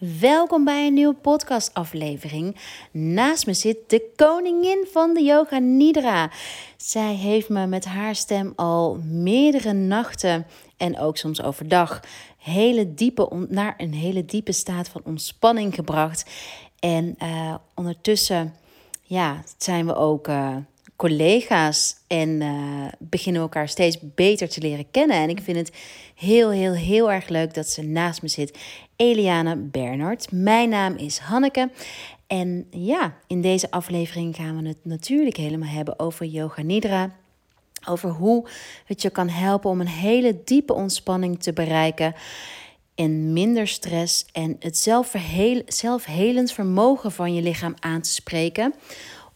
Welkom bij een nieuwe podcastaflevering. Naast me zit de koningin van de yoga Nidra. Zij heeft me met haar stem al meerdere nachten en ook soms overdag hele diepe, naar een hele diepe staat van ontspanning gebracht. En uh, ondertussen ja, zijn we ook uh, collega's en uh, beginnen elkaar steeds beter te leren kennen. En ik vind het heel, heel, heel erg leuk dat ze naast me zit. Eliane Bernard. Mijn naam is Hanneke. En ja, in deze aflevering gaan we het natuurlijk helemaal hebben over Yoga Nidra. Over hoe het je kan helpen om een hele diepe ontspanning te bereiken. En minder stress en het zelfhelend vermogen van je lichaam aan te spreken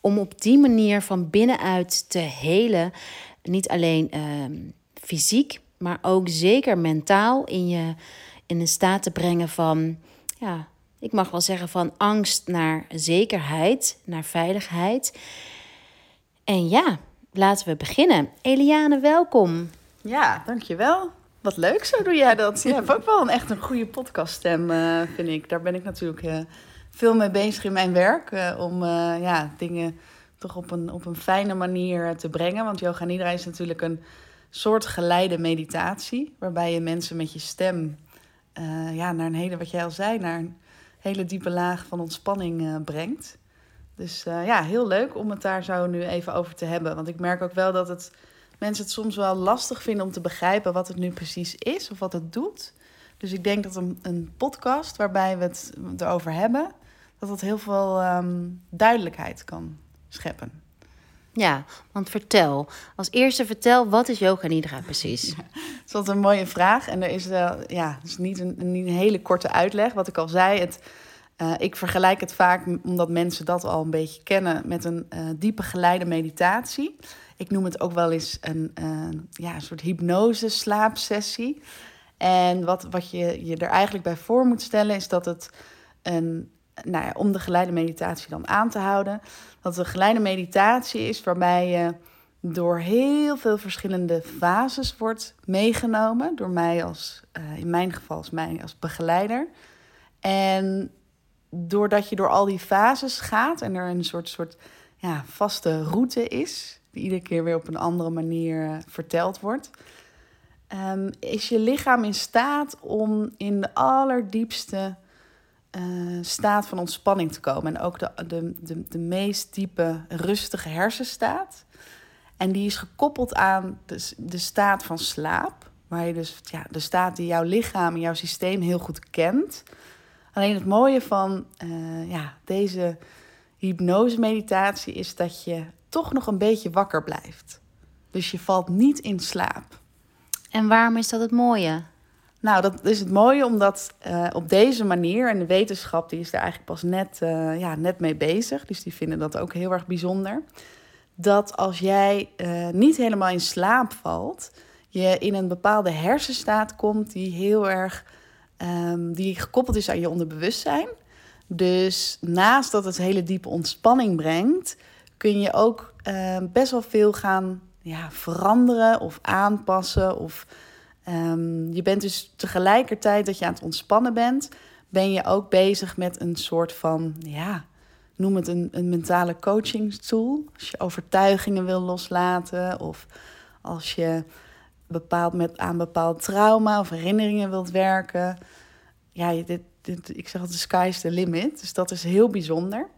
om op die manier van binnenuit te helen. Niet alleen uh, fysiek, maar ook zeker mentaal in je in een staat te brengen van, ja, ik mag wel zeggen van angst naar zekerheid, naar veiligheid. En ja, laten we beginnen. Eliane, welkom. Ja, dankjewel. Wat leuk, zo doe jij dat. Je hebt ook wel een, echt een goede podcaststem, uh, vind ik. Daar ben ik natuurlijk uh, veel mee bezig in mijn werk. Uh, om ja, dingen toch op een, op een fijne manier te brengen. Want yoga nidra is natuurlijk een soort geleide meditatie. Waarbij je mensen met je stem ja, naar een hele, wat jij al zei, naar een hele diepe laag van ontspanning brengt. Dus ja, heel leuk om het daar zo nu even over te hebben. Want ik merk ook wel dat het, mensen het soms wel lastig vinden om te begrijpen wat het nu precies is of wat het doet. Dus ik denk dat een, een podcast waarbij we het erover hebben, dat dat heel veel um, duidelijkheid kan scheppen. Ja, want vertel. Als eerste vertel, wat is yoga nidra precies? Ja, dat is altijd een mooie vraag. En er is, uh, ja, is niet, een, niet een hele korte uitleg. Wat ik al zei, het, uh, ik vergelijk het vaak, omdat mensen dat al een beetje kennen, met een uh, diepe geleide meditatie. Ik noem het ook wel eens een, ja, een soort hypnose slaapsessie. En wat, wat je je er eigenlijk bij voor moet stellen, is dat het een nou om de geleide meditatie dan aan te houden. Dat de geleide meditatie is waarbij je door heel veel verschillende fases wordt meegenomen. Door mij als, uh, in mijn geval als mij als begeleider. En doordat je door al die fases gaat en er een soort, soort ja, vaste route is, die iedere keer weer op een andere manier uh, verteld wordt, um, is je lichaam in staat om in de allerdiepste uh, staat van ontspanning te komen. En ook de, de, de, de meest diepe, rustige hersenstaat. En die is gekoppeld aan de, de staat van slaap. Waar je dus ja, de staat die jouw lichaam en jouw systeem heel goed kent. Alleen het mooie van uh, ja, deze hypnose-meditatie is dat je toch nog een beetje wakker blijft. Dus je valt niet in slaap. En waarom is dat het mooie? Nou, dat is het mooie omdat uh, op deze manier, en de wetenschap die is daar eigenlijk pas net, uh, ja, net mee bezig, dus die vinden dat ook heel erg bijzonder. Dat als jij uh, niet helemaal in slaap valt, je in een bepaalde hersenstaat komt die heel erg um, die gekoppeld is aan je onderbewustzijn. Dus naast dat het hele diepe ontspanning brengt, kun je ook best wel veel gaan ja, veranderen of aanpassen of Um, je bent dus tegelijkertijd dat je aan het ontspannen bent, ben je ook bezig met een soort van, ja, noem het een, een mentale coaching tool. Als je overtuigingen wil loslaten of als je bepaald met, aan bepaald trauma of herinneringen wilt werken. Ja, dit, ik zeg altijd, the sky's the limit. Dus dat is heel bijzonder.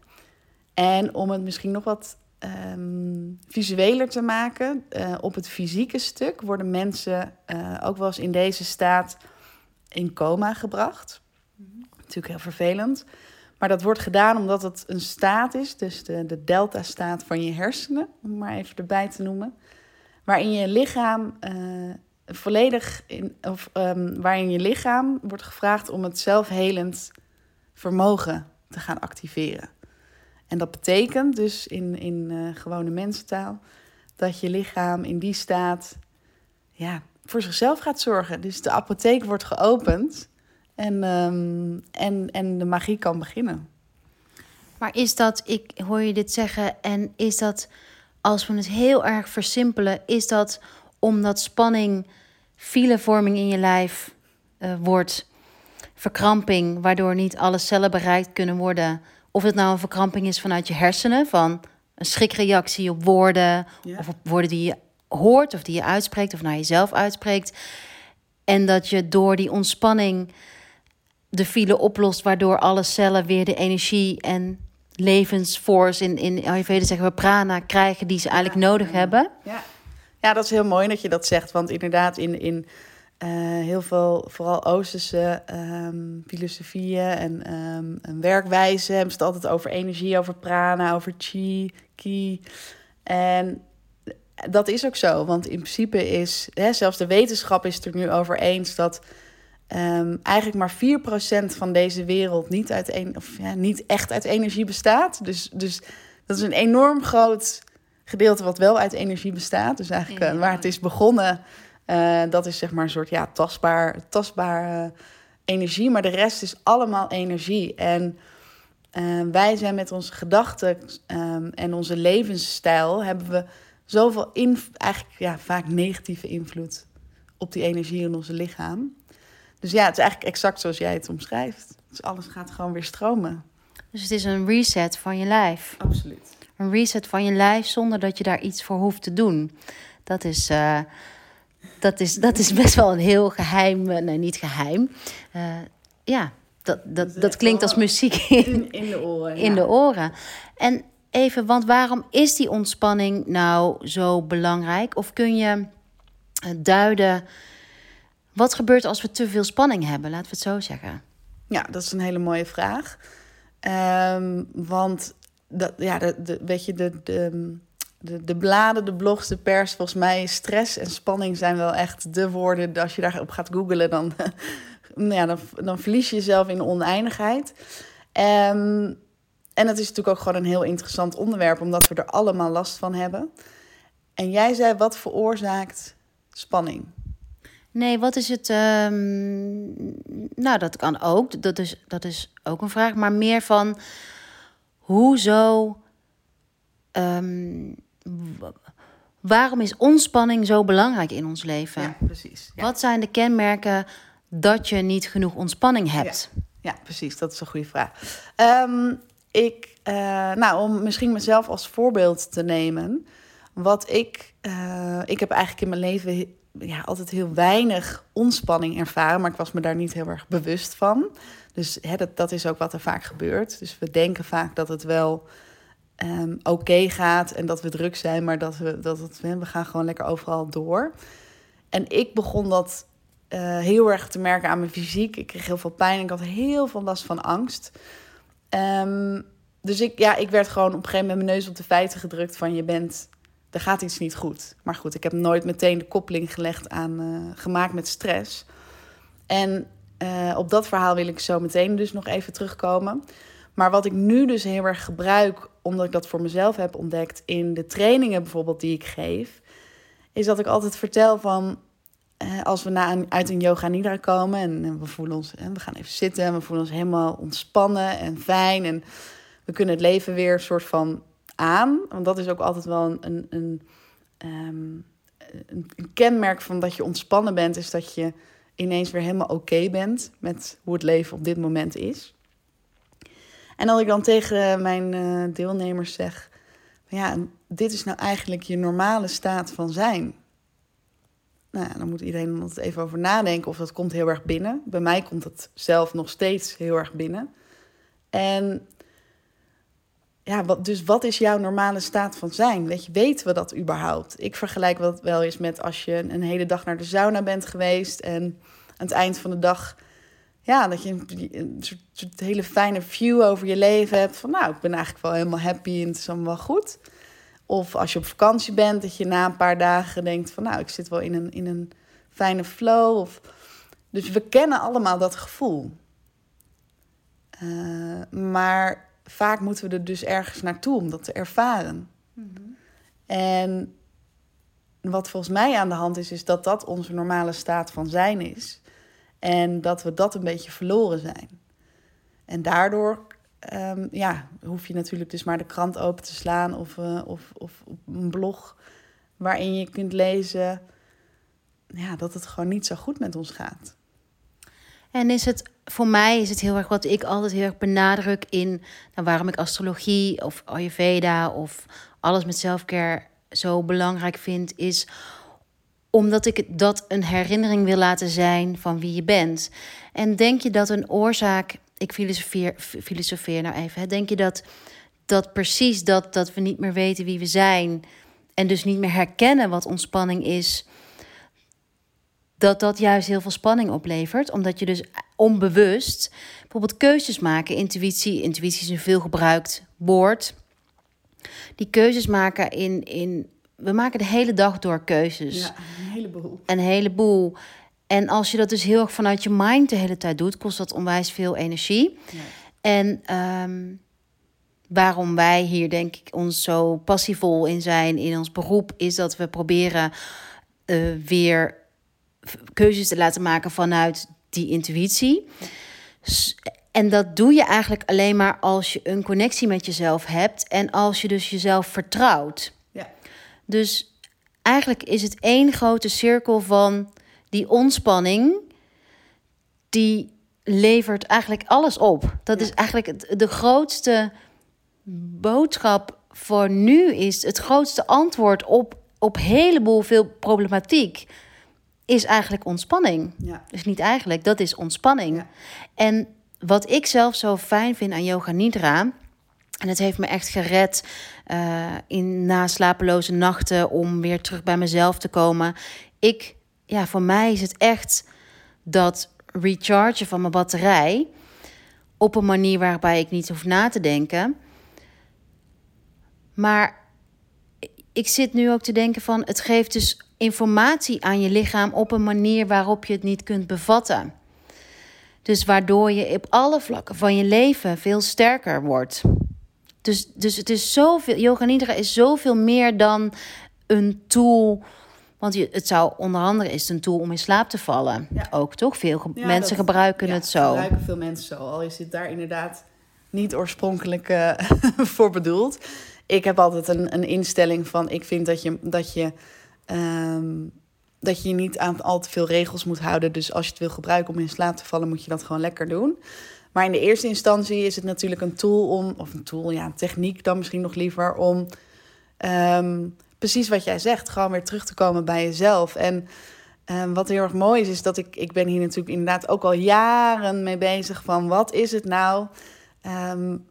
En om het misschien nog wat um, visueler te maken. Uh, op het fysieke stuk worden mensen uh, ook wel eens in deze staat in coma gebracht. Mm-hmm. Natuurlijk heel vervelend. Maar dat wordt gedaan omdat het een staat is, dus de, de delta-staat van je hersenen, om maar even erbij te noemen. Waarin je lichaam uh, volledig in, of um, waarin je lichaam wordt gevraagd om het zelfhelend vermogen te gaan activeren. En dat betekent dus in, in uh, gewone mensentaal dat je lichaam in die staat ja, voor zichzelf gaat zorgen. Dus de apotheek wordt geopend en, um, en, en de magie kan beginnen. Maar is dat, ik hoor je dit zeggen, en is dat, als we het heel erg versimpelen, is dat omdat spanning filevorming in je lijf uh, wordt, verkramping, waardoor niet alle cellen bereikt kunnen worden. Of het nou een verkramping is vanuit je hersenen, van een schrikreactie op woorden, Ja. of op woorden die je hoort of die je uitspreekt of naar jezelf uitspreekt. En dat je door die ontspanning de file oplost, waardoor alle cellen weer de energie en levensforce in, in Ayurveda zeggen we prana krijgen die ze eigenlijk nodig hebben. Ja. ja, dat is heel mooi dat je dat zegt. Want inderdaad, in, in eh, heel veel, vooral Oosterse ehm, filosofieën en, ehm, en werkwijzen, hebben ze het altijd over energie, over prana, over chi, ki. En dat is ook zo, want in principe is, hè, zelfs de wetenschap is het er nu over eens dat ehm, eigenlijk maar 4% van deze wereld niet, uit een, of, ja, niet echt uit energie bestaat. Dus, dus dat is een enorm groot gedeelte wat wel uit energie bestaat. Dus eigenlijk eh, waar het is begonnen, eh, dat is zeg maar een soort ja, tastbaar, tastbaar eh, energie. Maar de rest is allemaal energie. En eh, wij zijn met onze gedachten ehm, en onze levensstijl hebben we zoveel inv- eigenlijk ja, vaak negatieve invloed op die energie in onze lichaam. Dus ja, het is eigenlijk exact zoals jij het omschrijft. Dus alles gaat gewoon weer stromen. Dus het is een reset van je lijf. Absoluut. Een reset van je lijf zonder dat je daar iets voor hoeft te doen. Dat is, dat is, dat is best wel een heel geheim, eh, nee niet geheim. Eh, ja, dat, Dat dat, klinkt als muziek in, In, de oren. in ja. de oren. En even, want waarom is die ontspanning nou zo belangrijk? Of kun je eh, duiden, wat gebeurt als we te veel spanning hebben? Laten we het zo zeggen. Ja, dat is een hele mooie vraag. Ehm, want dat, ja, de, de, weet je, de, de, de, de bladen, de blogs, de pers, volgens mij stress en spanning zijn wel echt de woorden. Als je daarop gaat googlen, dan, nou ja, dan, dan verlies je jezelf in oneindigheid. Ehm, en het is natuurlijk ook gewoon een heel interessant onderwerp, omdat we er allemaal last van hebben. En jij zei, wat veroorzaakt spanning? Nee, wat is het? ehm, nou, dat kan ook. Dat is, dat is ook een vraag. Maar meer van hoezo. ehm, waarom is ontspanning zo belangrijk in ons leven? Ja, precies. Ja. Wat zijn de kenmerken dat je niet genoeg ontspanning hebt? Ja, precies. Dat is een goede vraag. Ehm, ik, eh, nou, om misschien mezelf als voorbeeld te nemen. Wat ik, eh, ik heb eigenlijk in mijn leven ja, altijd heel weinig ontspanning ervaren, maar ik was me daar niet heel erg bewust van. Dus hè, dat, dat is ook wat er vaak gebeurt. Dus we denken vaak dat het wel ehm, oké gaat en dat we druk zijn, maar dat we, dat het, we gaan gewoon lekker overal door. En ik begon dat eh, heel erg te merken aan mijn fysiek. Ik kreeg heel veel pijn ik had heel veel last van angst. Ehm, dus ik, ja, ik werd gewoon op een gegeven moment mijn neus op de feiten gedrukt van je bent, er gaat iets niet goed. Maar goed, ik heb nooit meteen de koppeling gelegd aan, eh, gemaakt met stress. En eh, op dat verhaal wil ik zo meteen dus nog even terugkomen. Maar wat ik nu dus heel erg gebruik, omdat ik dat voor mezelf heb ontdekt in de trainingen bijvoorbeeld die ik geef, is dat ik altijd vertel van eh, als we na een, uit een yoga nidra komen en, we voelen ons, en we gaan even zitten en we voelen ons helemaal ontspannen en fijn en we kunnen het leven weer een soort van aan, want dat is ook altijd wel een, een, een, ehm, een kenmerk van dat je ontspannen bent, is dat je ineens weer helemaal oké bent met hoe het leven op dit moment is. En als ik dan tegen mijn eh, deelnemers zeg, ja, dit is nou eigenlijk je normale staat van zijn. Nou, dan moet iedereen er even over nadenken of dat komt heel erg binnen. Bij mij komt het zelf nog steeds heel erg binnen. En ja, wat, dus wat is jouw normale staat van zijn? Weet je, weten we dat überhaupt? Ik vergelijk dat wel eens met als je een hele dag naar de sauna bent geweest en aan het eind van de dag, ja, dat je een, een soort, soort hele fijne view over je leven hebt. Van nou, ik ben eigenlijk wel helemaal happy en het is allemaal wel goed. Of als je op vakantie bent, dat je na een paar dagen denkt van nou, ik zit wel in een, in een fijne flow. Of... Dus we kennen allemaal dat gevoel. Uh, maar vaak moeten we er dus ergens naartoe om dat te ervaren. Mm-hmm. En wat volgens mij aan de hand is, is dat dat onze normale staat van zijn is. En dat we dat een beetje verloren zijn. En daardoor um, ja, hoef je natuurlijk dus maar de krant open te slaan of, uh, of, of een blog waarin je kunt lezen ja, dat het gewoon niet zo goed met ons gaat. En is het voor mij is het heel erg wat ik altijd heel erg benadruk in nou, waarom ik astrologie of Ayurveda of alles met zelfcare zo belangrijk vind, is omdat ik dat een herinnering wil laten zijn van wie je bent. En denk je dat een oorzaak, ik filosofeer, filosofeer nou even, denk je dat, dat precies dat, dat we niet meer weten wie we zijn en dus niet meer herkennen wat ontspanning is, dat dat juist heel veel spanning oplevert. Omdat je dus onbewust bijvoorbeeld keuzes maken. Intuïtie, intuïtie is een veel gebruikt woord. Die keuzes maken in, in. We maken de hele dag door keuzes. Ja, een heleboel. Een heleboel. En als je dat dus heel erg vanuit je mind de hele tijd doet, kost dat onwijs veel energie. Ja. En ehm, waarom wij hier, denk ik, ons zo passievol in zijn in ons beroep, is dat we proberen uh, weer keuzes te laten maken vanuit die intuïtie. En dat doe je eigenlijk alleen maar als je een connectie met jezelf hebt en als je dus jezelf vertrouwt. Dus eigenlijk is het één grote cirkel van die ontspanning, die levert eigenlijk alles op. Dat is eigenlijk de grootste boodschap voor nu, is het grootste antwoord op, op heleboel veel problematiek is eigenlijk ontspanning. Ja. Dus niet eigenlijk, dat is ontspanning. En wat ik zelf zo fijn vind aan yoga nidra, en het heeft me echt gered uh, in na slapeloze nachten om weer terug bij mezelf te komen. Ik, ja, voor mij is het echt dat rechargen van mijn batterij op een manier waarbij ik niet hoef na te denken. Maar ik zit nu ook te denken van het geeft dus informatie aan je lichaam op een manier waarop je het niet kunt bevatten. Dus waardoor je op alle vlakken van je leven veel sterker wordt. Dus, dus het is zoveel, yoga nidra is zoveel meer dan een tool. Want je, het zou onder andere is een tool om in slaap te vallen. Ook toch? Veel mensen gebruiken het zo. gebruiken veel mensen zo. Al is het daar inderdaad niet oorspronkelijk uh, voor bedoeld. Ik heb altijd een, een instelling van: ik vind dat je, dat je Um, dat je niet aan al te veel regels moet houden. Dus als je het wil gebruiken om in slaap te vallen, moet je dat gewoon lekker doen. Maar in de eerste instantie is het natuurlijk een tool om, of een tool, ja, een techniek dan misschien nog liever, om um, precies wat jij zegt, gewoon weer terug te komen bij jezelf. En um, wat heel erg mooi is, is dat ik, ik ben hier natuurlijk inderdaad ook al jaren mee bezig van wat is het nou? Um,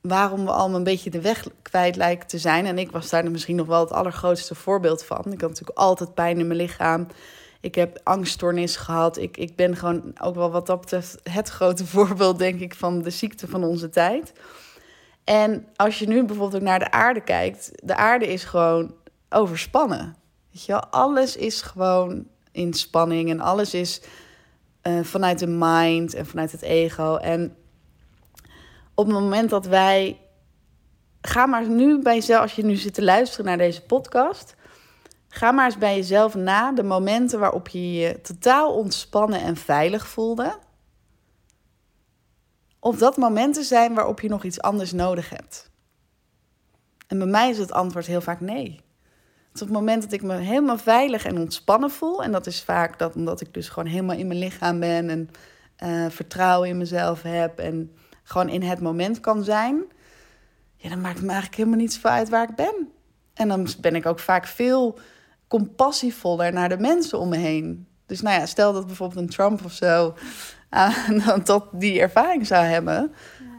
waarom we allemaal een beetje de weg kwijt lijken te zijn. En ik was daar misschien nog wel het allergrootste voorbeeld van. Ik had natuurlijk altijd pijn in mijn lichaam. Ik heb angststoornis gehad. Ik, ik ben gewoon ook wel wat dat betreft het grote voorbeeld, denk ik, van de ziekte van onze tijd. En als je nu bijvoorbeeld ook naar de aarde kijkt, de aarde is gewoon overspannen. Weet je wel? Alles is gewoon in spanning en alles is uh, vanuit de mind en vanuit het ego. En op het moment dat wij. Ga maar nu bij jezelf, als je nu zit te luisteren naar deze podcast. Ga maar eens bij jezelf na de momenten waarop je je totaal ontspannen en veilig voelde. Of dat momenten zijn waarop je nog iets anders nodig hebt. En bij mij is het antwoord heel vaak nee. Het is op het moment dat ik me helemaal veilig en ontspannen voel. En dat is vaak dat omdat ik dus gewoon helemaal in mijn lichaam ben en uh, vertrouwen in mezelf heb. En gewoon in het moment kan zijn, ja, dan maakt het me eigenlijk helemaal niet zoveel uit waar ik ben. En dan ben ik ook vaak veel compassievoller naar de mensen om me heen. Dus nou ja, stel dat bijvoorbeeld een Trump of zo uh, tot die ervaring zou hebben.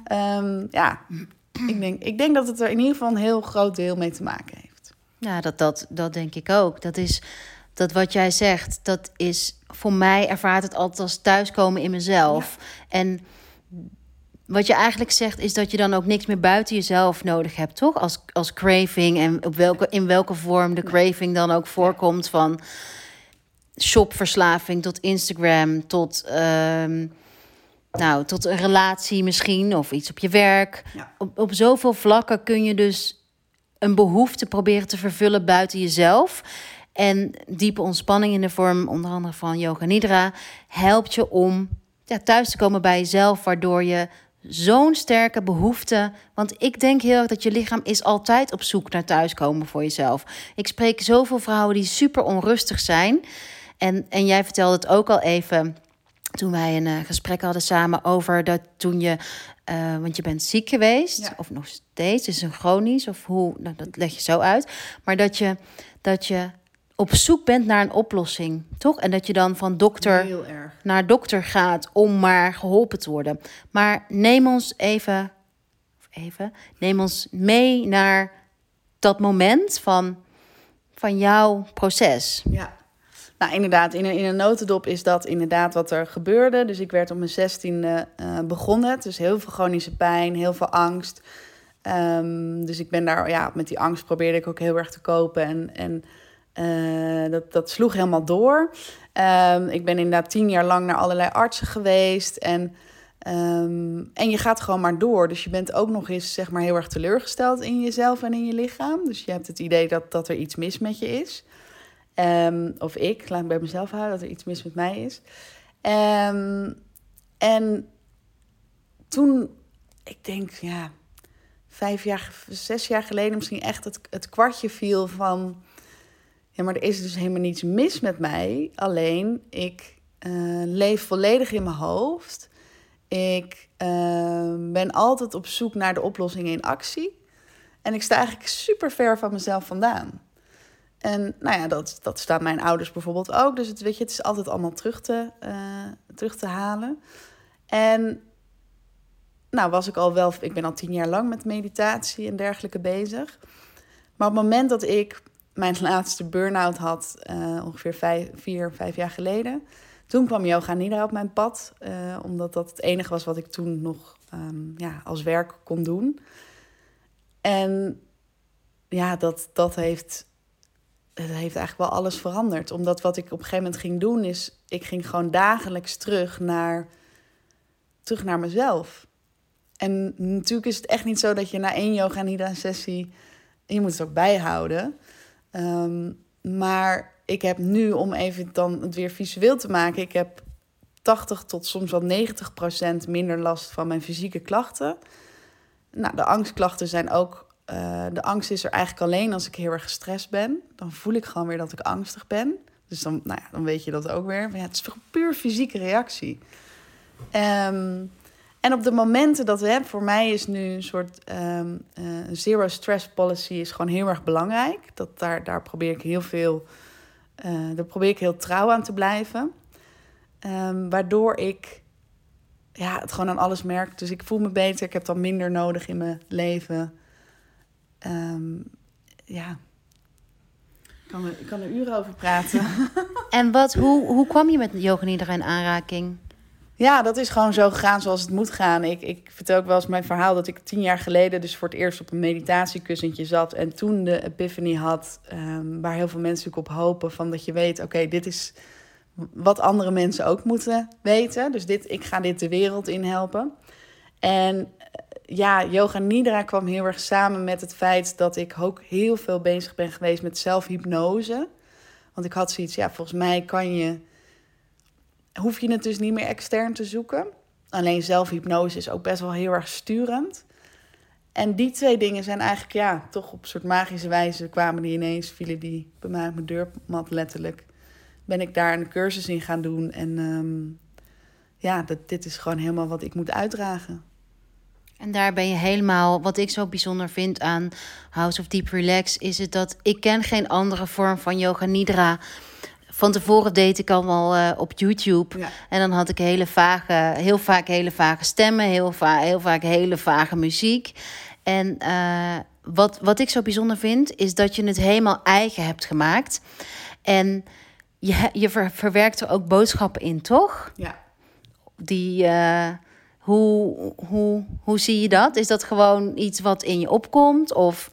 Ja, um, ja ik, denk, ik denk dat het er in ieder geval een heel groot deel mee te maken heeft. Ja, dat, dat, dat denk ik ook. Dat is dat wat jij zegt, dat is voor mij ervaart het altijd als thuiskomen in mezelf. En wat je eigenlijk zegt is dat je dan ook niks meer buiten jezelf nodig hebt, toch? Als, als craving en op welke, in welke vorm de craving dan ook voorkomt. Van shopverslaving tot Instagram, tot, um, nou, tot een relatie misschien of iets op je werk. Op, op zoveel vlakken kun je dus een behoefte proberen te vervullen buiten jezelf. En diepe ontspanning in de vorm onder andere van yoga nidra helpt je om ja, thuis te komen bij jezelf, waardoor je zo'n sterke behoefte. Want ik denk heel erg dat je lichaam is altijd op zoek naar thuiskomen voor jezelf. Ik spreek zoveel vrouwen die super onrustig zijn. En, en jij vertelde het ook al even. toen wij een uh, gesprek hadden samen over dat toen je, uh, want je bent ziek geweest, Ja. of nog steeds, is een chronisch, of hoe, nou, dat leg je zo uit. Maar dat je, dat je op zoek bent naar een oplossing, toch? En dat je dan van dokter naar dokter gaat om maar geholpen te worden. Maar neem ons even, even, neem ons mee naar dat moment van, van jouw proces. Ja. Nou, inderdaad, in een, in een notendop is dat inderdaad wat er gebeurde. Dus ik werd op mijn zestiende uh, begonnen. Dus heel veel chronische pijn, heel veel angst. Um, dus ik ben daar, ja, met die angst probeerde ik ook heel erg te kopen. En, en uh, dat, dat sloeg helemaal door. Um, ik ben inderdaad tien jaar lang naar allerlei artsen geweest. En, um, en je gaat gewoon maar door. Dus je bent ook nog eens zeg maar, heel erg teleurgesteld in jezelf en in je lichaam. Dus je hebt het idee dat, dat er iets mis met je is. Um, of ik, laat ik bij mezelf houden, dat er iets mis met mij is. En toen, ik denk, ja, vijf jaar, zes jaar geleden misschien echt het, het kwartje viel van... Ja, maar er is dus helemaal niets mis met mij. Alleen, ik uh, leef volledig in mijn hoofd. Ik uh, ben altijd op zoek naar de oplossing in actie. En ik sta eigenlijk super ver van mezelf vandaan. En nou ja, dat, dat staan mijn ouders bijvoorbeeld ook. Dus het, weet je, het is altijd allemaal terug te, uh, terug te halen. En nou was ik al wel, ik ben al tien jaar lang met meditatie en dergelijke bezig. Maar op het moment dat ik mijn laatste burn-out had, uh, ongeveer vijf, vier, vijf jaar geleden, toen kwam yoga nidra op mijn pad. Uh, omdat dat het enige was wat ik toen nog um, ja, als werk kon doen. En ja, dat, dat heeft het heeft eigenlijk wel alles veranderd. Omdat wat ik op een gegeven moment ging doen, is ik ging gewoon dagelijks terug naar, terug naar mezelf. En natuurlijk is het echt niet zo dat je na één yoga nidra sessie, je moet het ook bijhouden. Um, maar ik heb nu, om even dan het weer visueel te maken, ik heb 80 tot soms wel 90 procent minder last van mijn fysieke klachten. Nou, de angstklachten zijn ook uh, de angst is er eigenlijk alleen als ik heel erg gestrest ben. Dan voel ik gewoon weer dat ik angstig ben. Dus dan, nou ja, dan weet je dat ook weer. Maar ja, het is puur fysieke reactie. Um, en op de momenten dat we hebben, voor mij is nu een soort um, uh, zero stress policy is gewoon heel erg belangrijk. Dat daar, daar probeer ik heel veel, uh, daar probeer ik heel trouw aan te blijven. Um, waardoor ik ja, het gewoon aan alles merk. Dus ik voel me beter. Ik heb dan minder nodig in mijn leven. Um, ja, ik kan, er, ik kan er uren over praten. en wat, hoe, hoe kwam je met yoga nidra in aanraking? Ja, dat is gewoon zo gegaan zoals het moet gaan. Ik, ik vertel ook wel eens mijn verhaal dat ik tien jaar geleden dus voor het eerst op een meditatiekussentje zat. En toen de epiphany had, um, waar heel veel mensen natuurlijk op hopen. Van dat je weet, oké, dit is wat andere mensen ook moeten weten. Dus dit, ik ga dit de wereld in helpen. En ja, yoga nidra kwam heel erg samen met het feit dat ik ook heel veel bezig ben geweest met zelfhypnose. Want ik had zoiets, ja, volgens mij kan je, hoef je het dus niet meer extern te zoeken. Alleen zelfhypnose is ook best wel heel erg sturend. En die twee dingen zijn eigenlijk, ja, toch op een soort magische wijze kwamen die ineens, vielen die bij mij op mijn deurmat letterlijk. Ben ik daar een cursus in gaan doen en um, ja, dat, dit is gewoon helemaal wat ik moet uitdragen. En daar ben je helemaal, wat ik zo bijzonder vind aan House of Deep Relax, is het dat ik ken geen andere vorm van yoga nidra. Van tevoren deed ik allemaal uh, op YouTube. Ja. En dan had ik hele vage, heel vaak hele vage stemmen, heel, va heel vaak hele vage muziek. En uh, wat, wat ik zo bijzonder vind, is dat je het helemaal eigen hebt gemaakt. En je, je ver, verwerkt er ook boodschappen in, toch? Ja. Die. Uh, hoe, hoe, hoe zie je dat? Is dat gewoon iets wat in je opkomt? Of...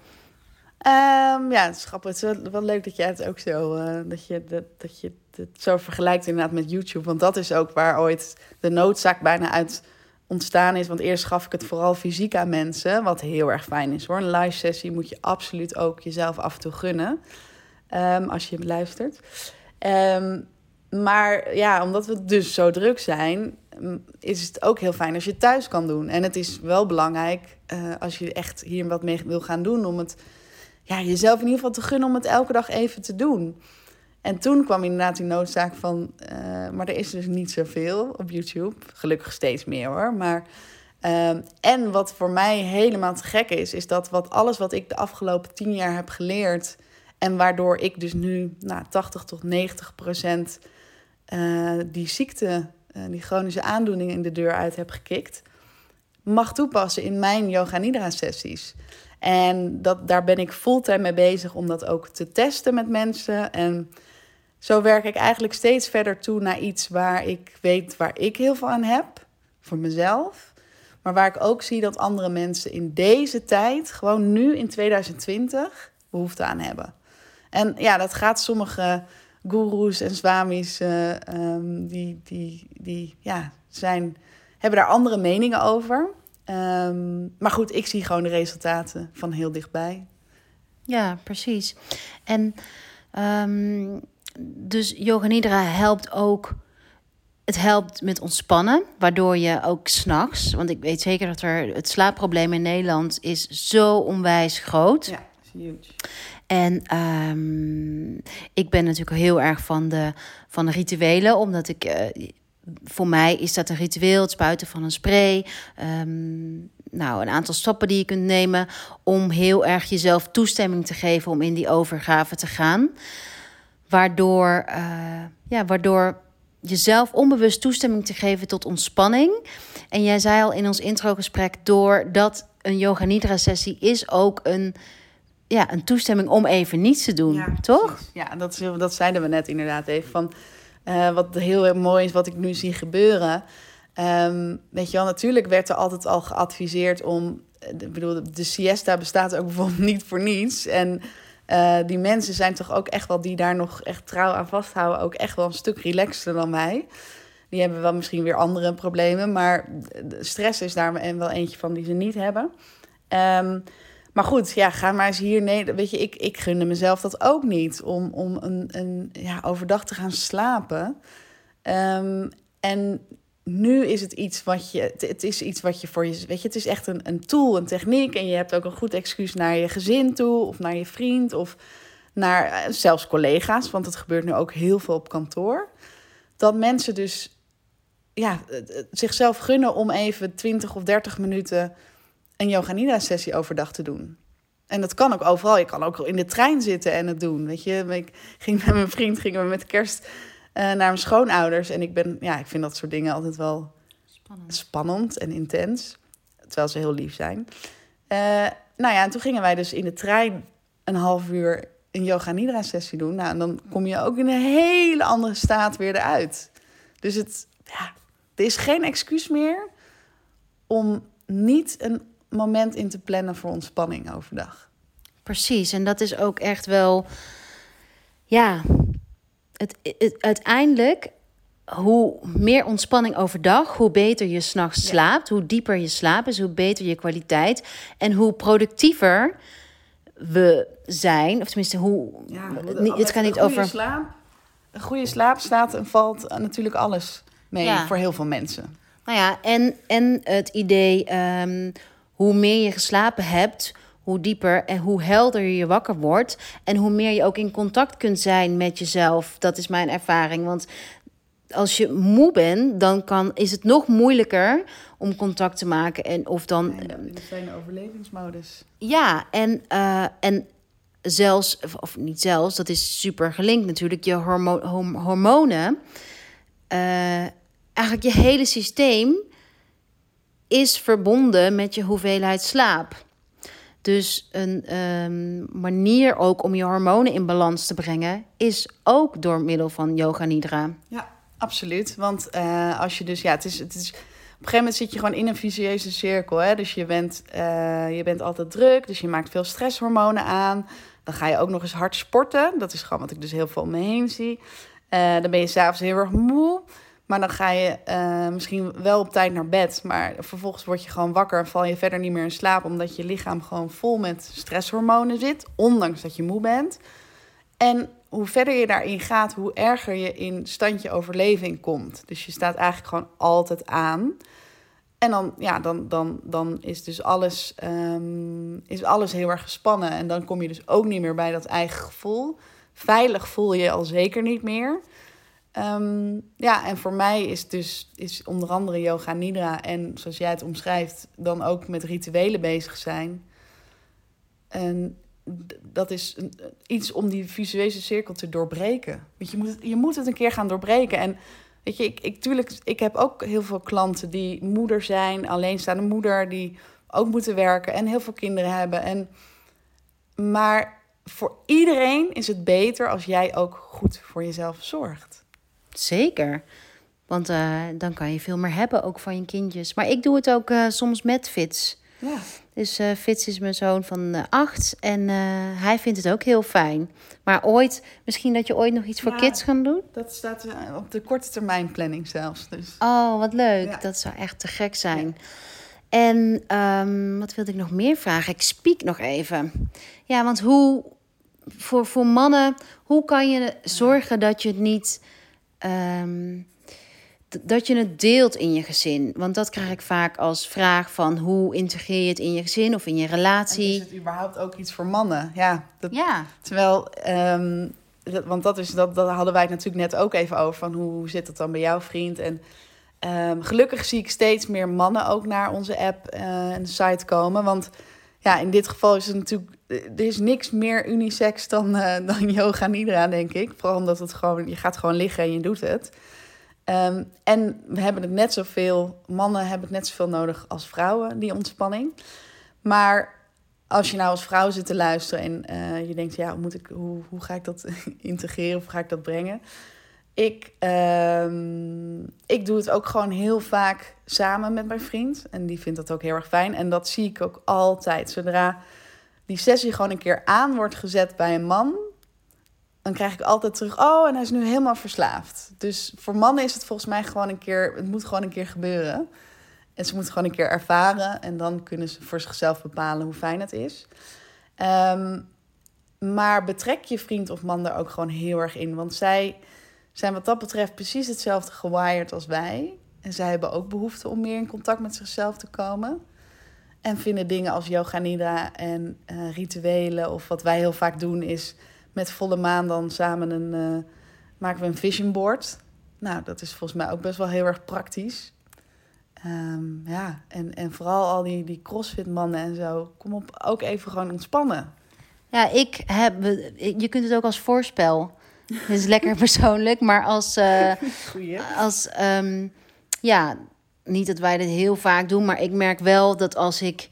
Um, ja, het is grappig. Wel, leuk dat je het ook zo, uh, dat je, dat, dat je het zo vergelijkt inderdaad met YouTube. Want dat is ook waar ooit de noodzaak bijna uit ontstaan is. Want eerst gaf ik het vooral fysiek aan mensen, wat heel erg fijn is hoor. Een live sessie moet je absoluut ook jezelf af en toe gunnen, um, als je luistert. Um, maar ja, omdat we dus zo druk zijn, is het ook heel fijn als je het thuis kan doen. En het is wel belangrijk uh, als je echt hier wat mee wil gaan doen, om het ja, jezelf in ieder geval te gunnen om het elke dag even te doen. En toen kwam inderdaad die noodzaak van, uh, maar er is dus niet zoveel op YouTube. Gelukkig steeds meer hoor. Maar, uh, en wat voor mij helemaal te gek is, is dat wat alles wat ik de afgelopen tien jaar heb geleerd. En waardoor ik dus nu nou, 80 tot 90 procent uh, die ziekte, die chronische aandoening in de deur uit heb gekikt. Mag toepassen in mijn yoga nidra sessies. En dat, daar ben ik fulltime mee bezig om dat ook te testen met mensen. En zo werk ik eigenlijk steeds verder toe naar iets waar ik weet waar ik heel veel aan heb, voor mezelf. Maar waar ik ook zie dat andere mensen in deze tijd, gewoon nu in 2020, behoefte aan hebben. En ja, dat gaat sommige gurus en swamis, uh, um, die, die, die ja, zijn, hebben daar andere meningen over. Um, maar goed, ik zie gewoon de resultaten van heel dichtbij. Ja, precies. En um, dus yoga nidra helpt ook. Het helpt met ontspannen, waardoor je ook s'nachts, want ik weet zeker dat er het slaapprobleem in Nederland is zo onwijs groot. Ja, huge. En um, ik ben natuurlijk heel erg van de, van de rituelen, omdat ik. Uh, voor mij is dat een ritueel, het spuiten van een spray. Um, nou, een aantal stappen die je kunt nemen om heel erg jezelf toestemming te geven om in die overgave te gaan. Waardoor, uh, ja, waardoor jezelf onbewust toestemming te geven tot ontspanning. En jij zei al in ons introgesprek, doordat een yoga nidra sessie is ook een, ja, een toestemming om even niets te doen, ja, toch? Precies. Ja, dat, dat zeiden we net inderdaad even. Van, uh, wat heel mooi is, wat ik nu zie gebeuren. Um, weet je wel, natuurlijk werd er altijd al geadviseerd om... Ik bedoel, de siesta bestaat ook bijvoorbeeld niet voor niets. En uh, die mensen zijn toch ook echt wel, die daar nog echt trouw aan vasthouden, ook echt wel een stuk relaxter dan mij. Die hebben wel misschien weer andere problemen, maar stress is daar wel eentje van die ze niet hebben. Um, maar goed, ja, ga maar eens hier. Nee, weet je, ik, ik gunde mezelf dat ook niet om, om een, een, ja, overdag te gaan slapen. Um, en nu is het iets wat je. Het is iets wat je voor je. Weet je, het is echt een, een tool, een techniek. En je hebt ook een goed excuus naar je gezin toe, of naar je vriend, of naar uh, zelfs collega's. Want het gebeurt nu ook heel veel op kantoor. Dat mensen dus ja, zichzelf gunnen om even 20 of 30 minuten een yoga nidra sessie overdag te doen. En dat kan ook overal. Je kan ook in de trein zitten en het doen. Weet je, ik ging met mijn vriend, gingen we met kerst uh, naar mijn schoonouders. En ik ben, ja, ik vind dat soort dingen altijd wel spannend, spannend en intens. Terwijl ze heel lief zijn. Uh, nou ja, en toen gingen wij dus in de trein een half uur een yoga nidra sessie doen. Nou, en dan kom je ook in een hele andere staat weer eruit. Dus het, ja, er is geen excuus meer om niet een moment in te plannen voor ontspanning overdag. Precies, en dat is ook echt wel, ja, het, het, uiteindelijk, hoe meer ontspanning overdag, hoe beter je s'nachts ja. slaapt, hoe dieper je slaap is, hoe beter je kwaliteit en hoe productiever we zijn. Of tenminste, hoe. Ja, het kan niet over. Slaap, een goede slaap staat en valt natuurlijk alles mee ja. voor heel veel mensen. Nou ja, en, en het idee, um, hoe meer je geslapen hebt, hoe dieper en hoe helder je wakker wordt. En hoe meer je ook in contact kunt zijn met jezelf. Dat is mijn ervaring. Want als je moe bent, dan kan, is het nog moeilijker om contact te maken. En of dan. In de fijne overlevingsmodus. Ja, en, uh, en zelfs, of niet zelfs, dat is super gelinkt natuurlijk, je hormo hormonen. Uh, eigenlijk je hele systeem is verbonden met je hoeveelheid slaap. Dus een um, manier ook om je hormonen in balans te brengen, is ook door middel van yoga nidra. Ja, absoluut. Want uh, als je dus, ja, het is, het is. Op een gegeven moment zit je gewoon in een vicieuze cirkel. Hè? Dus je bent, uh, je bent altijd druk, dus je maakt veel stresshormonen aan. Dan ga je ook nog eens hard sporten. Dat is gewoon wat ik dus heel veel om me heen zie. Uh, dan ben je s'avonds heel erg moe. Maar dan ga je uh, misschien wel op tijd naar bed. Maar vervolgens word je gewoon wakker en val je verder niet meer in slaap. Omdat je lichaam gewoon vol met stresshormonen zit. Ondanks dat je moe bent. En hoe verder je daarin gaat, hoe erger je in standje overleving komt. Dus je staat eigenlijk gewoon altijd aan. En dan, ja, dan, dan, dan is dus alles, um, is alles heel erg gespannen. En dan kom je dus ook niet meer bij dat eigen gevoel veilig voel je je al zeker niet meer. Ehm, ja, en voor mij is dus is onder andere yoga nidra en zoals jij het omschrijft, dan ook met rituelen bezig zijn. En dat is iets om die visuele cirkel te doorbreken. Want je moet, je moet het een keer gaan doorbreken. En weet je, ik, ik, tuurlijk, ik heb ook heel veel klanten die moeder zijn, alleenstaande moeder, die ook moeten werken en heel veel kinderen hebben. En, maar voor iedereen is het beter als jij ook goed voor jezelf zorgt. Zeker. Want uh, dan kan je veel meer hebben, ook van je kindjes. Maar ik doe het ook uh, soms met Fits. Ja. Dus uh, Fitz is mijn zoon van acht en hij vindt het ook heel fijn. Maar ooit, misschien dat je ooit nog iets voor kids gaat doen? Dat staat op de korte termijn planning zelfs. Dus. Oh, wat leuk. Ja. Dat zou echt te gek zijn. Ja. En um, wat wilde ik nog meer vragen? Ik spiek nog even. Ja, want hoe, voor, voor mannen, hoe kan je zorgen dat je het niet... Um, dat je het deelt in je gezin. Want dat krijg ik vaak als vraag van hoe integreer je het in je gezin of in je relatie. En is het überhaupt ook iets voor mannen? Ja. Dat, ja. Terwijl, um, dat, want dat, is, dat, dat hadden wij het natuurlijk net ook even over. Van hoe, zit dat dan bij jouw vriend? En um, gelukkig zie ik steeds meer mannen ook naar onze app uh, en de site komen. Want ja, in dit geval is het natuurlijk... Er is niks meer unisex dan, uh, dan yoga nidra, denk ik. Vooral omdat het gewoon... Je gaat gewoon liggen en je doet het. Um, en we hebben het net zoveel, mannen hebben het net zoveel nodig als vrouwen, die ontspanning. Maar als je nou als vrouw zit te luisteren en uh, je denkt, ja, moet ik, hoe, hoe ga ik dat integreren of ga ik dat brengen? Ik, um, ik doe het ook gewoon heel vaak samen met mijn vriend. En die vindt dat ook heel erg fijn. En dat zie ik ook altijd. Zodra die sessie gewoon een keer aan wordt gezet bij een man, dan krijg ik altijd terug, oh, en hij is nu helemaal verslaafd. Dus voor mannen is het volgens mij gewoon een keer, het moet gewoon een keer gebeuren. En ze moeten gewoon een keer ervaren en dan kunnen ze voor zichzelf bepalen hoe fijn het is. Um, maar betrek je vriend of man er ook gewoon heel erg in. Want zij zijn wat dat betreft precies hetzelfde gewired als wij. En zij hebben ook behoefte om meer in contact met zichzelf te komen. En vinden dingen als yoga nidra en uh, rituelen of wat wij heel vaak doen is met volle maan dan samen een, uh, maken we een vision board. Nou, dat is volgens mij ook best wel heel erg praktisch. Um, ja, en, en vooral al die, die crossfit-mannen en zo. Kom op, ook even gewoon ontspannen. Ja, ik heb... Je kunt het ook als voorspel. Het is lekker persoonlijk, maar als... Uh, als um, ja, niet dat wij dit heel vaak doen, maar ik merk wel dat als ik...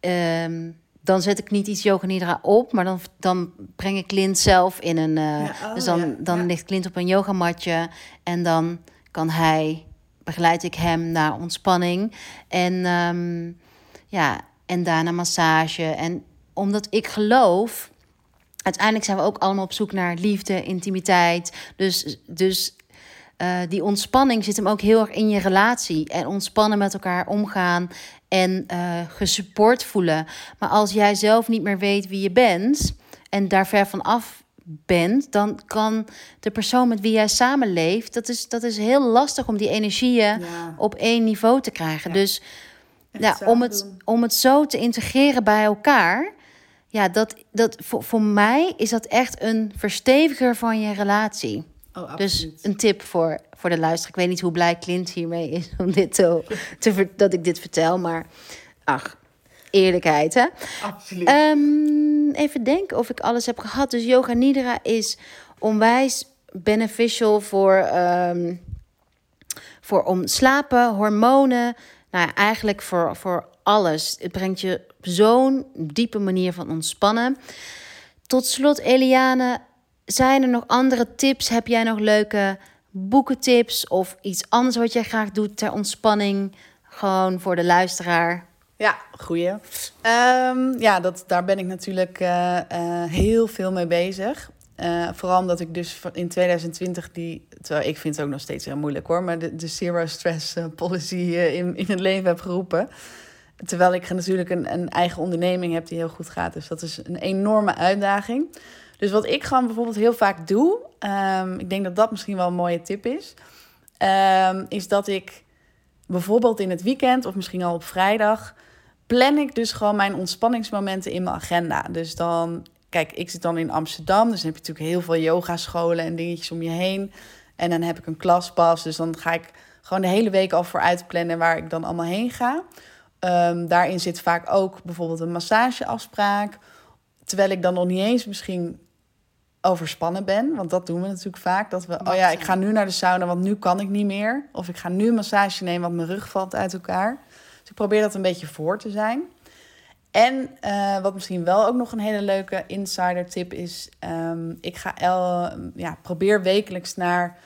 Um, dan zet ik niet iets yoga nidra op, maar dan, dan breng ik Clint zelf in een. Uh, ja, oh, dus dan, ja, dan ja. ligt Clint op een yogamatje en dan kan hij, begeleid ik hem naar ontspanning. En um, ja, en daarna massage. En omdat ik geloof, uiteindelijk zijn we ook allemaal op zoek naar liefde, intimiteit. Dus, dus uh, die ontspanning zit hem ook heel erg in je relatie. En ontspannen met elkaar omgaan en uh, gesupport voelen. Maar als jij zelf niet meer weet wie je bent en daar ver van af bent, dan kan de persoon met wie jij samenleeft, dat is, dat is heel lastig om die energieën ja. op één niveau te krijgen. Ja. Dus ja, om, het, om het zo te integreren bij elkaar, ja, dat, dat voor, voor mij is dat echt een versteviger van je relatie. Oh, dus een tip voor, voor de luisteraar. Ik weet niet hoe blij Clint hiermee is om dit te, te, dat ik dit vertel, maar ach, eerlijkheid hè. Absoluut. Um, even denken of ik alles heb gehad. Dus yoga nidra is onwijs beneficial voor, um, voor om slapen, hormonen. Nou ja, eigenlijk voor, voor alles. Het brengt je op zo'n diepe manier van ontspannen. Tot slot, Eliane, zijn er nog andere tips? Heb jij nog leuke boekentips of iets anders wat jij graag doet ter ontspanning? Gewoon voor de luisteraar. Ja, goeie. Um, ja, dat, daar ben ik natuurlijk uh, uh, heel veel mee bezig. Uh, vooral omdat ik dus in 2020 die, terwijl ik vind het ook nog steeds heel moeilijk hoor, maar de, de zero stress policy in, in het leven heb geroepen. Terwijl ik natuurlijk een, een eigen onderneming heb die heel goed gaat. Dus dat is een enorme uitdaging. Dus wat ik gewoon bijvoorbeeld heel vaak doe, um, ik denk dat dat misschien wel een mooie tip is, um, is dat ik bijvoorbeeld in het weekend of misschien al op vrijdag plan ik dus gewoon mijn ontspanningsmomenten in mijn agenda. Dus dan kijk, ik zit dan in Amsterdam, dus dan heb je natuurlijk heel veel yogascholen en dingetjes om je heen. En dan heb ik een klaspas, dus dan ga ik gewoon de hele week al vooruit plannen waar ik dan allemaal heen ga. Ehm, daarin zit vaak ook bijvoorbeeld een massageafspraak. Terwijl ik dan nog niet eens misschien overspannen ben. Want dat doen we natuurlijk vaak. Dat we, oh ja, ik ga nu naar de sauna, want nu kan ik niet meer. Of ik ga nu een massage nemen, want mijn rug valt uit elkaar. Dus ik probeer dat een beetje voor te zijn. En uh, wat misschien wel ook nog een hele leuke insider tip is... Um, ik ga el, ja, probeer wekelijks naar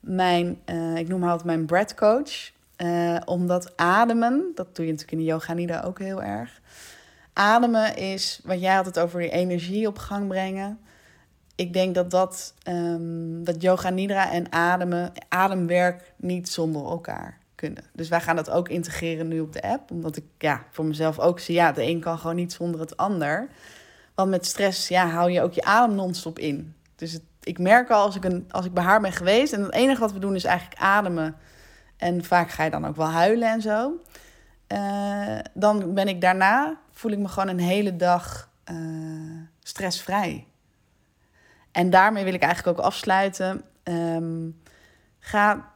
mijn, uh, ik noem haar altijd mijn breath coach. Uh, omdat ademen, dat doe je natuurlijk in de yoga nida ook heel erg. Ademen is, wat jij had het over die energie op gang brengen. Ik denk dat dat, um, dat yoga nidra en ademen, ademwerk niet zonder elkaar kunnen. Dus wij gaan dat ook integreren nu op de app. Omdat ik ja, voor mezelf ook zie, ja, de een kan gewoon niet zonder het ander. Want met stress ja, hou je ook je adem non-stop in. Dus ik merk al als ik, een, als ik bij haar ben geweest... en het enige wat we doen is eigenlijk ademen. En vaak ga je dan ook wel huilen en zo. Uh, dan ben ik daarna, voel ik me gewoon een hele dag uh, stressvrij. En daarmee wil ik eigenlijk ook afsluiten. Um, ga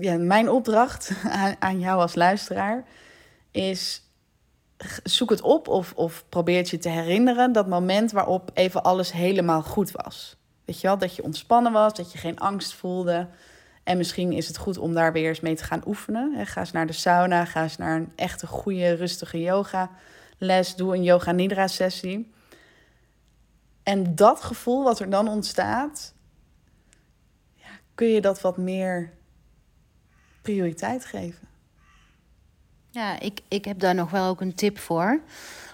ja, mijn opdracht aan, jou als luisteraar is: zoek het op of, of probeer je te herinneren. Dat moment waarop even alles helemaal goed was. Weet je wel, dat je ontspannen was, dat je geen angst voelde. En misschien is het goed om daar weer eens mee te gaan oefenen. Ga eens naar de sauna, ga eens naar een echte goede, rustige yoga les. Doe een yoga nidra sessie. En dat gevoel wat er dan ontstaat, ja, kun je dat wat meer prioriteit geven. Ja, ik, ik heb daar nog wel ook een tip voor.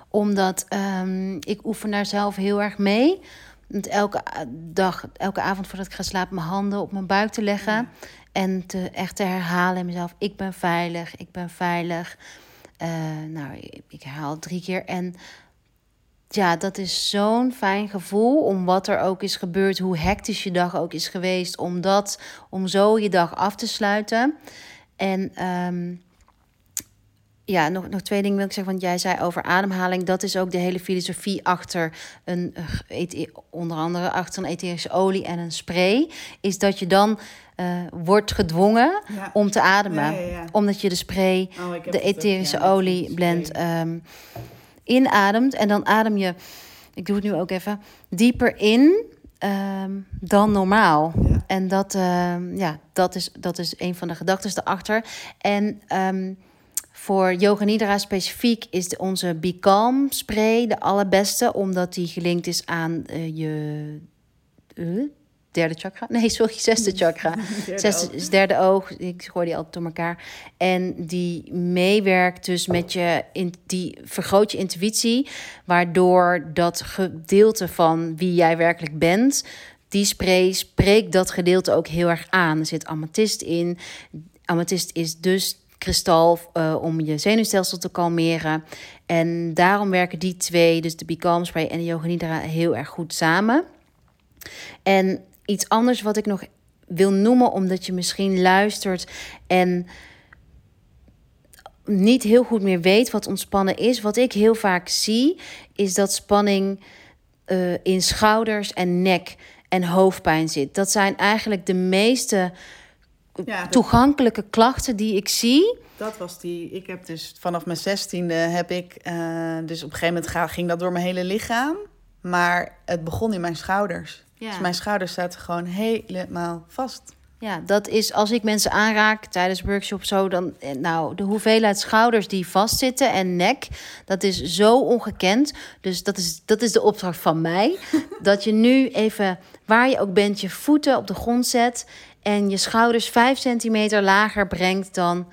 Omdat um, ik oefen daar zelf heel erg mee. Want elke dag, elke avond voordat ik ga slapen, mijn handen op mijn buik te leggen. En te, echt te herhalen in mezelf: ik ben veilig, ik ben veilig. Uh, nou, ik, ik herhaal drie keer. En ja, dat is zo'n fijn gevoel om wat er ook is gebeurd, hoe hectisch je dag ook is geweest, om dat, om zo je dag af te sluiten. En um, ja, nog, nog twee dingen wil ik zeggen. Want jij zei over ademhaling. Dat is ook de hele filosofie achter een, onder andere achter een etherische olie en een spray. Is dat je dan uh, wordt gedwongen ja. om te ademen. Ja, ja, Omdat je de spray, oh, de etherische olie blend. Um, inademt. En dan adem je, ik doe het nu ook even, dieper in um, dan normaal. Ja. En dat, uh, ja, dat, is, dat is een van de gedachten erachter. En um, voor Yoga Nidra specifiek is de, onze Be Calm spray de allerbeste, omdat die gelinkt is aan uh, je uh, derde chakra. Nee, sorry, zesde chakra. derde zesde derde oog. Ik gooi die altijd door elkaar. En die meewerkt dus met je, in, die vergroot je intuïtie, waardoor dat gedeelte van wie jij werkelijk bent, die spray spreekt dat gedeelte ook heel erg aan. Er zit amethyst in. Amethyst is dus kristal uh, om je zenuwstelsel te kalmeren. En daarom werken die twee, dus de Becalm Spray en de Yoga Nidra, heel erg goed samen. En iets anders wat ik nog wil noemen, omdat je misschien luistert en niet heel goed meer weet wat ontspannen is. Wat ik heel vaak zie, is dat spanning uh, in schouders en nek en hoofdpijn zit. Dat zijn eigenlijk de meeste ja, toegankelijke klachten die ik zie. Dat was die. Ik heb dus vanaf mijn zestiende heb ik. Uh, dus op een gegeven moment ging dat door mijn hele lichaam. Maar het begon in mijn schouders. Ja. Dus mijn schouders zaten gewoon helemaal vast. Ja, dat is als ik mensen aanraak tijdens workshops zo, dan eh, nou, de hoeveelheid schouders die vastzitten en nek, dat is zo ongekend. Dus dat is, dat is de opdracht van mij. dat je nu even, waar je ook bent, je voeten op de grond zet en je schouders vijf centimeter lager brengt dan.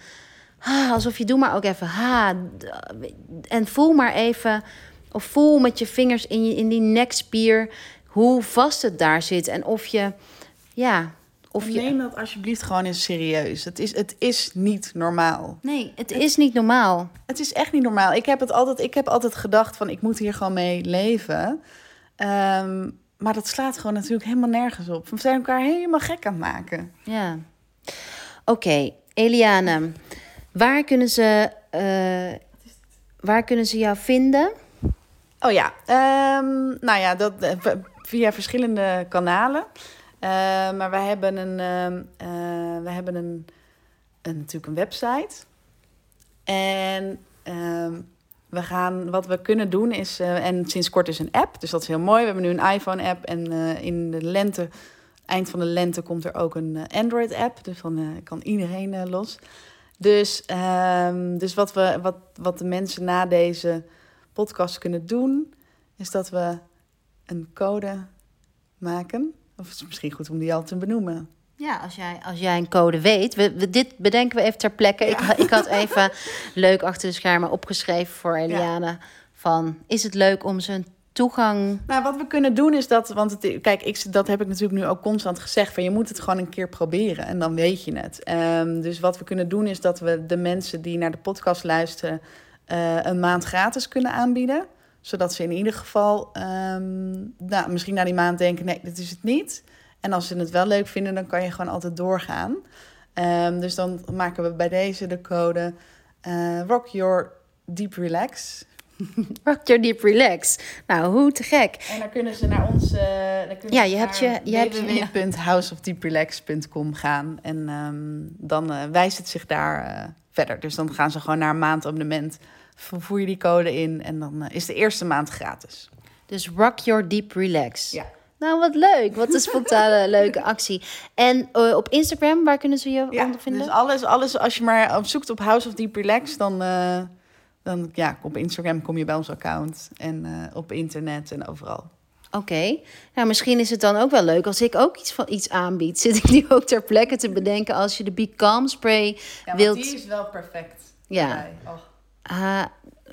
Ah, alsof je doe maar ook even. Ha, en voel maar even. Of voel met je vingers in, je, in die nekspier hoe vast het daar zit. En of je, ja, of je... Neem dat alsjeblieft gewoon eens serieus. Het is, het is niet normaal. Nee, het, is niet normaal. Het is echt niet normaal. Ik heb, het altijd, ik heb altijd gedacht van ik moet hier gewoon mee leven. Um, maar dat slaat gewoon natuurlijk helemaal nergens op. We zijn elkaar helemaal gek aan het maken. Ja. Oké, okay. Eliane. Waar kunnen ze, uh, waar kunnen ze jou vinden? Oh ja, ehm, nou ja, dat, eh, via verschillende kanalen. Eh, maar wij hebben een, eh, we hebben een, een, natuurlijk een website. En ehm, we gaan, wat we kunnen doen is, eh, en sinds kort is een app, dus dat is heel mooi. We hebben nu een iPhone-app en in de lente, eind van de lente, komt er ook een Android-app. Dus dan kan iedereen los. Dus, ehm, dus wat, we, wat, wat de mensen na deze podcast kunnen doen, is dat we een code maken. Of het is misschien goed om die al te benoemen. Ja, als jij, als jij een code weet. We, we- dit bedenken we even ter plekke. Ik, ik had even leuk achter de schermen opgeschreven voor Eliane. Van, is het leuk om zijn toegang... Nou, wat we kunnen doen is dat, want het, kijk, ik, dat heb ik natuurlijk nu ook constant gezegd, van je moet het gewoon een keer proberen en dan weet je het. Ehm, dus wat we kunnen doen is dat we de mensen die naar de podcast luisteren eh, een maand gratis kunnen aanbieden, zodat ze in ieder geval, ehm, nou, misschien na die maand denken, nee, dit is het niet. En als ze het wel leuk vinden, dan kan je gewoon altijd doorgaan. Ehm, dus dan maken we bij deze de code eh, Rock Your Deep Relax. Rock your deep relax. Nou, hoe te gek. En dan kunnen ze naar ons. eh Ja, je hebt je- je hebt je- www.houseofdeeprelax.com gaan. En ehm, dan eh, wijst het zich daar verder. Dus dan gaan ze gewoon naar een maandabonnement. Voer je die code in en dan eh, is de eerste maand gratis. Dus rock your deep relax. Ja. Nou, wat leuk. Wat een spontane leuke actie. En eh, op Instagram, waar kunnen ze je Ja, onder vinden? dus alles, alles, als je maar op zoekt op House of Deep Relax, dan, eh, dan ja, op Instagram kom je bij ons account. En eh, op internet en overal. Oké. Nou, misschien is het dan ook wel leuk als ik ook iets van iets aanbied. Zit ik die ook ter plekke te bedenken als je de Be Calm spray Ja, wilt... die is wel perfect. Ja. Oh, Ah,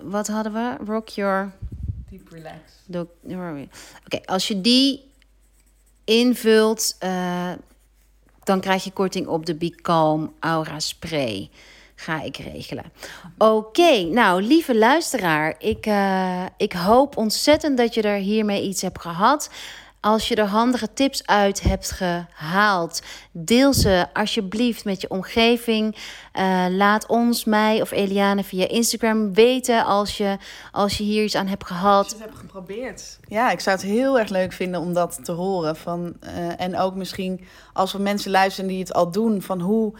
wat hadden we? Rock your... deep Relax. Oké, als je die invult, eh, dan krijg je korting op de Be Calm Aura Spray. Ga ik regelen. Oké, nou lieve luisteraar, ik, eh, ik hoop ontzettend dat je er hiermee iets hebt gehad. Als je er handige tips uit hebt gehaald, deel ze alsjeblieft met je omgeving. Eh, laat ons, mij of Eliane via Instagram weten als je, als je hier iets aan hebt gehad. Als je het geprobeerd. Ja, ik zou het heel erg leuk vinden om dat te horen. Van, eh, en ook misschien als er mensen luisteren die het al doen, van hoe,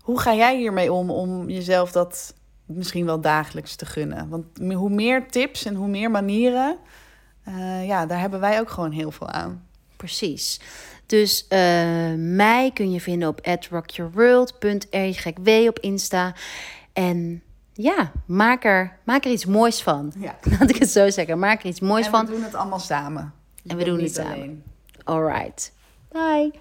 hoe ga jij hiermee om om jezelf dat misschien wel dagelijks te gunnen? Want hoe meer tips en hoe meer manieren, eh, ja, daar hebben wij ook gewoon heel veel aan. Precies. Dus eh, mij kun je vinden op rockyourworld.rygw op Insta. En ja, maak er, maak er iets moois van. Ja. Laat ik het zo zeggen. Maak er iets moois En van. we doen het allemaal samen. En we doen het samen. alleen. All right. Bye.